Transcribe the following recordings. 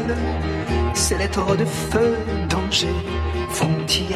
ciel, ces lettres de feu, danger, frontières.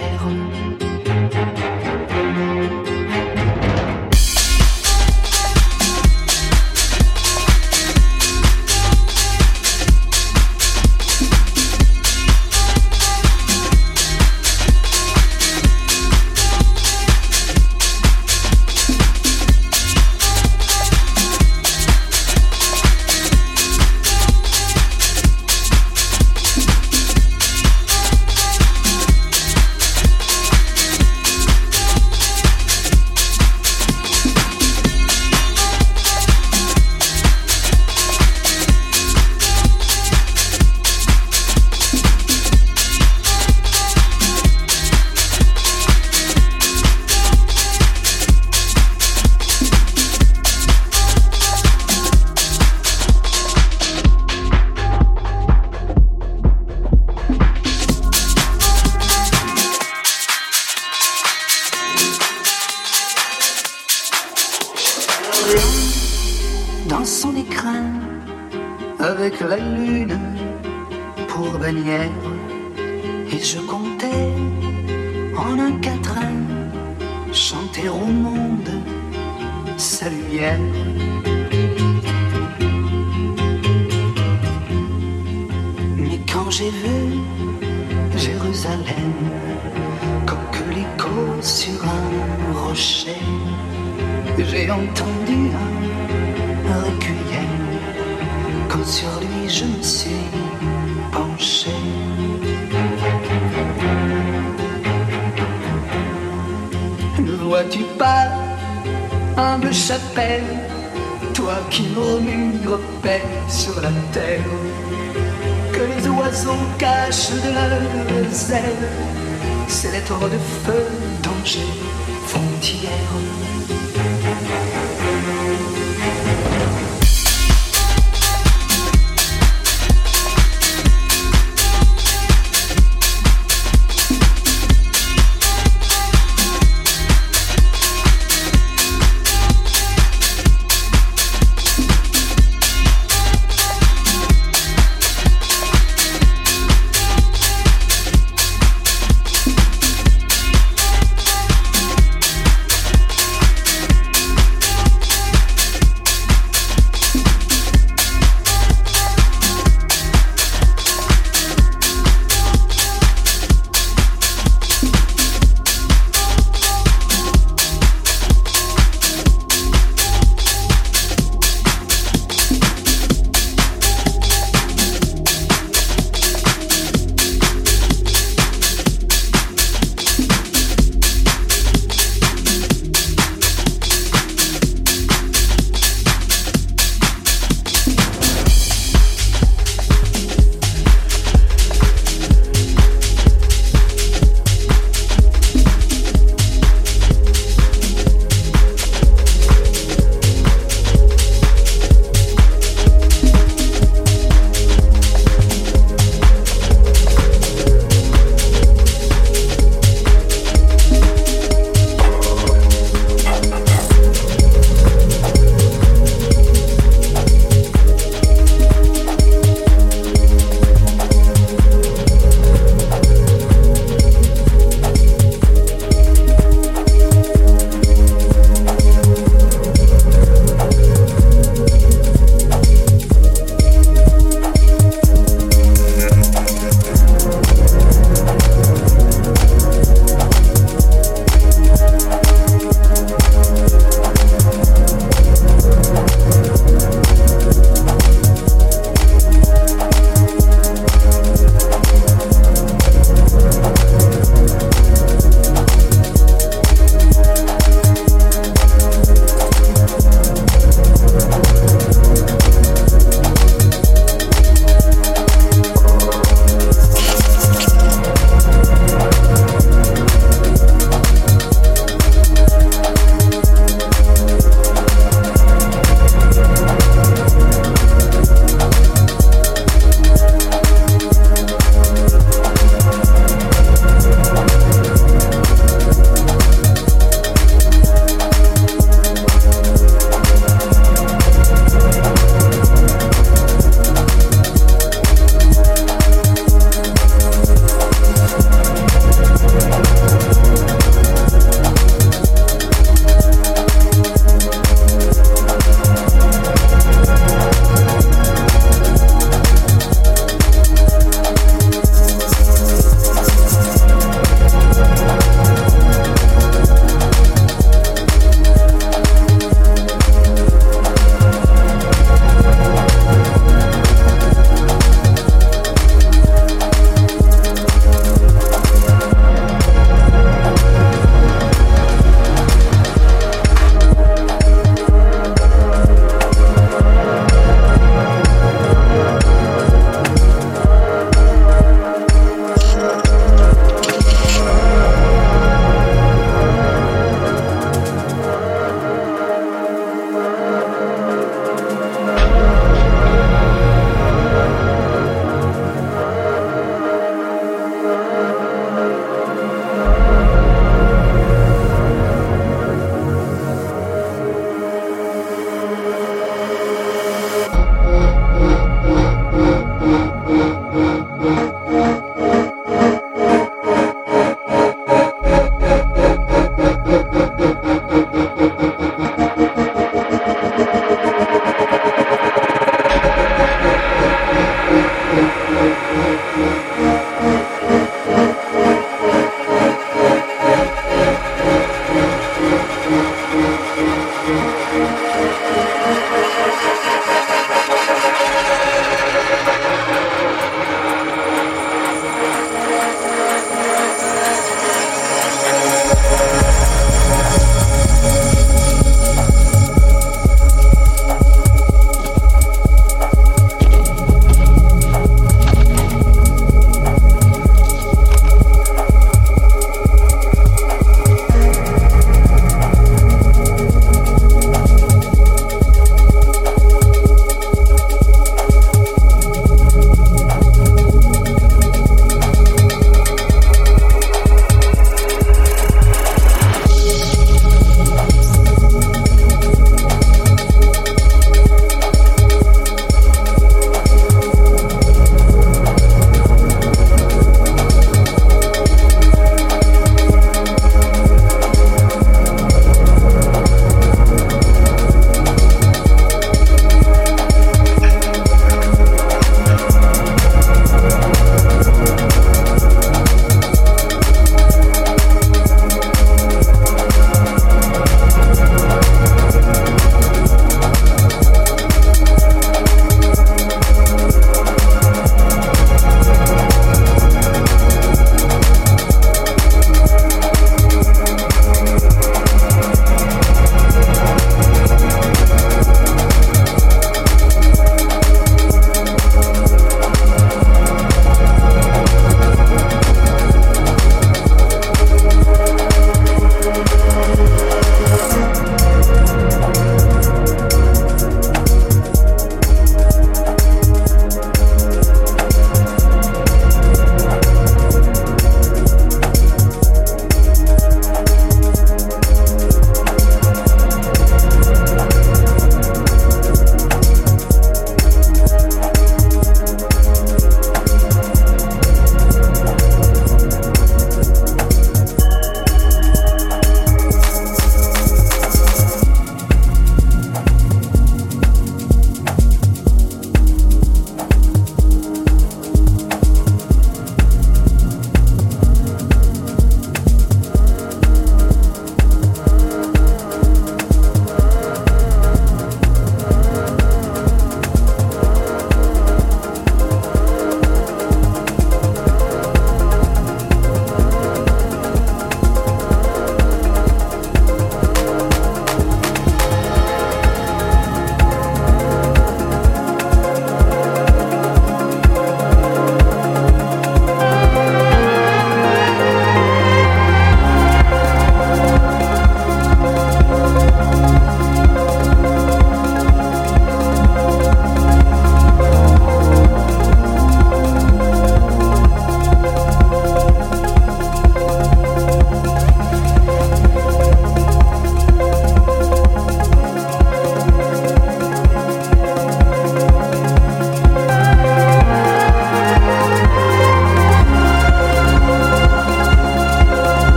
vois-tu pas, humble chapelle, toi qui murmures paix sur la terre, que les oiseaux cachent de leurs ailes, ces lettres de feu, danger, frontières.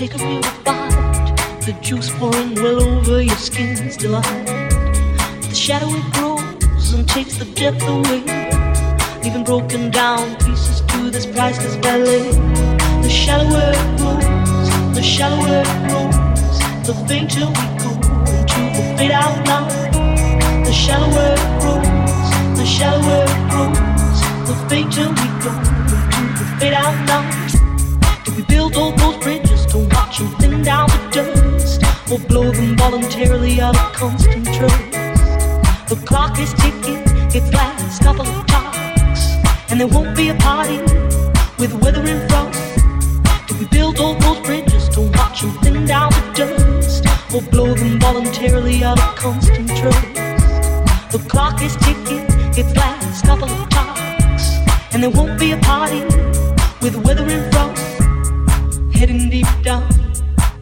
take a real bite. The juice pouring well over your skin's delight. The shadow it grows and takes the depth away, leaving broken down pieces to this priceless ballet. The shallower it grows, the shallower it grows, the fainter we go into the fade out now. The shallower it grows, the shallower it grows, the fainter we go into the fade out now. Did we build all those bridges? to watch them thin down to dust. or blow them voluntarily out of constant trust. The clock is ticking, it lasts a couple of talks, and there won't be a party with weather and frost. Do we build all those bridges to watch them thin down to dust? or blow them voluntarily out of constant trust. The clock is ticking, it lasts a couple of talks, and there won't be a party with weather and frost. Heading deep down,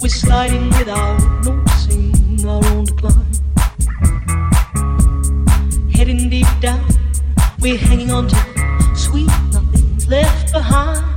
we're sliding without noticing our own decline. Heading deep down, we're hanging on to sweet nothing left behind.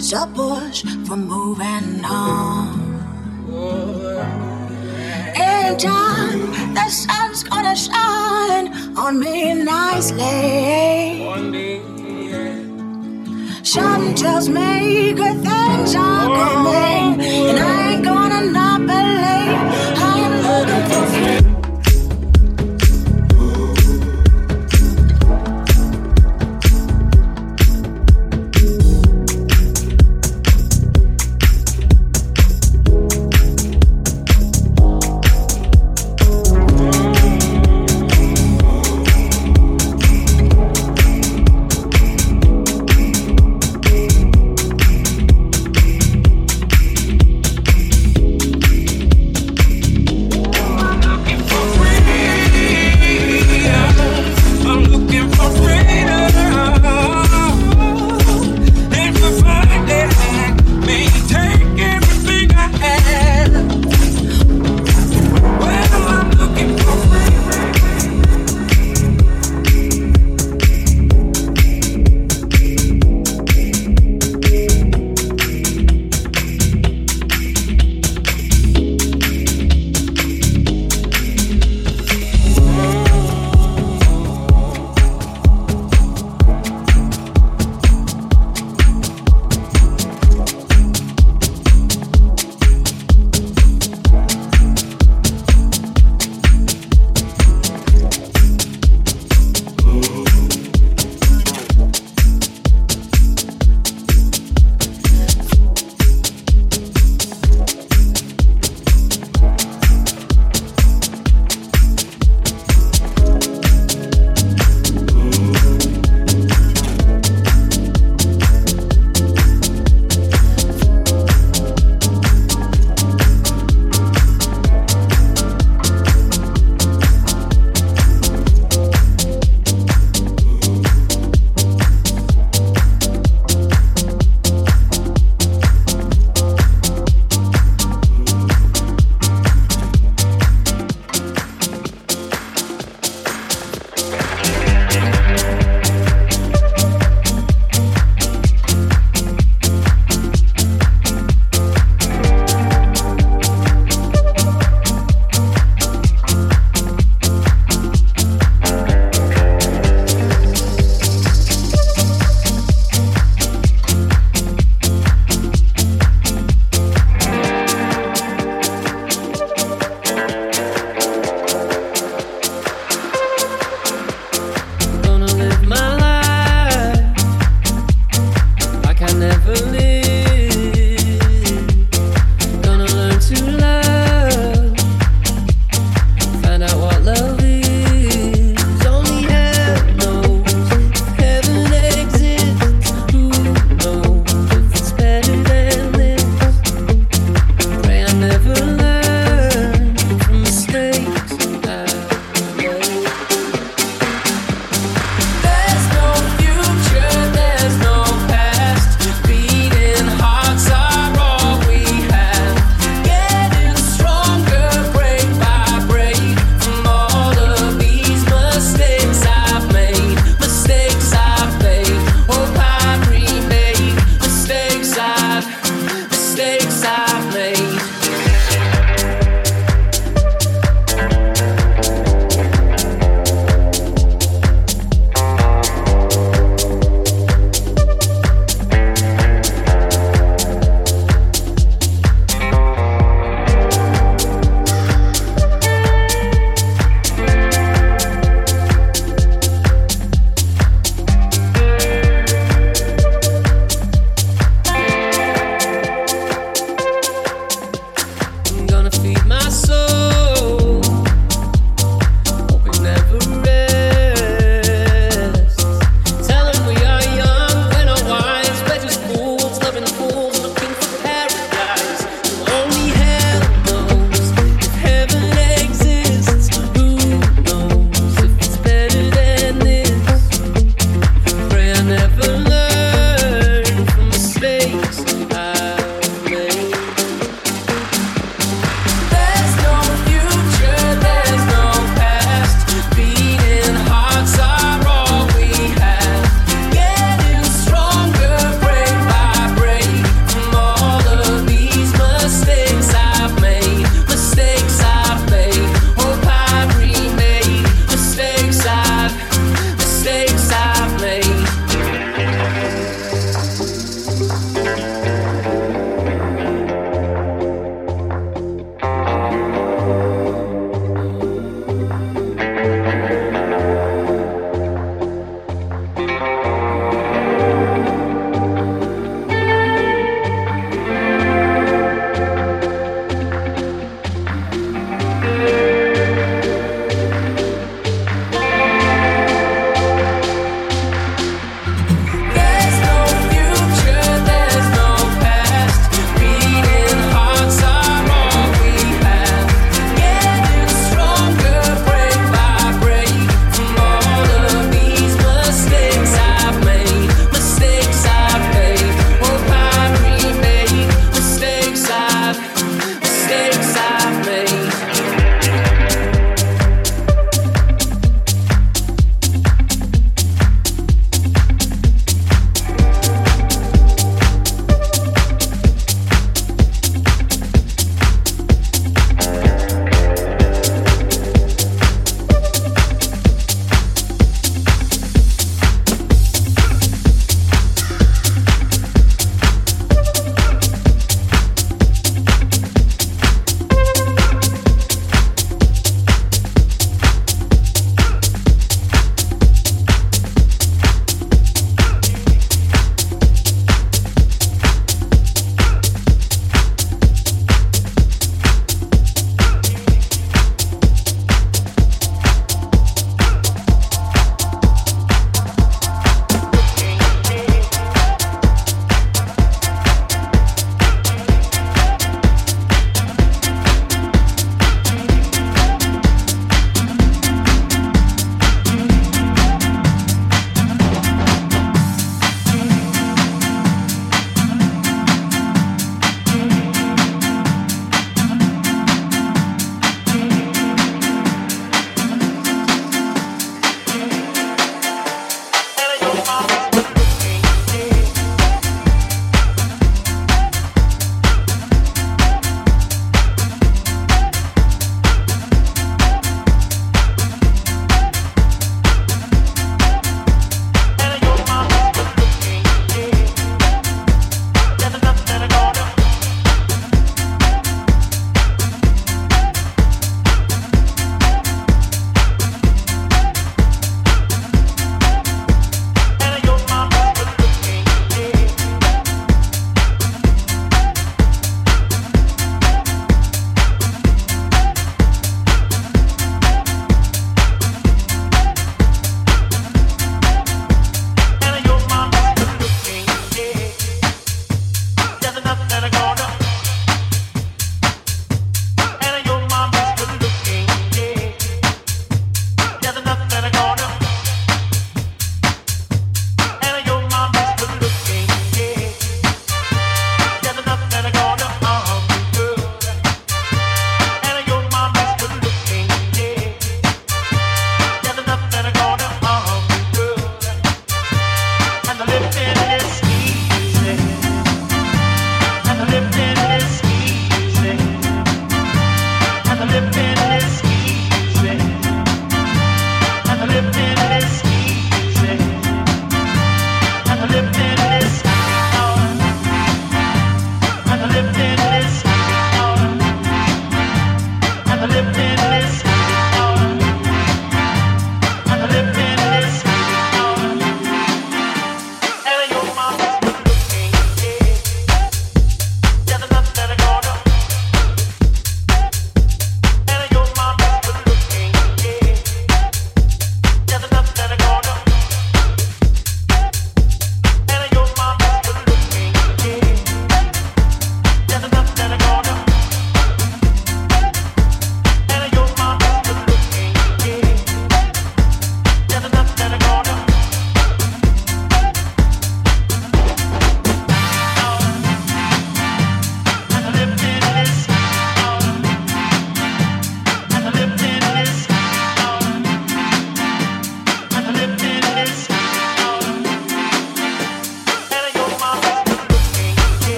It's a push for moving on. In time, the sun's gonna shine on me nicely. Some just make good things are coming, and I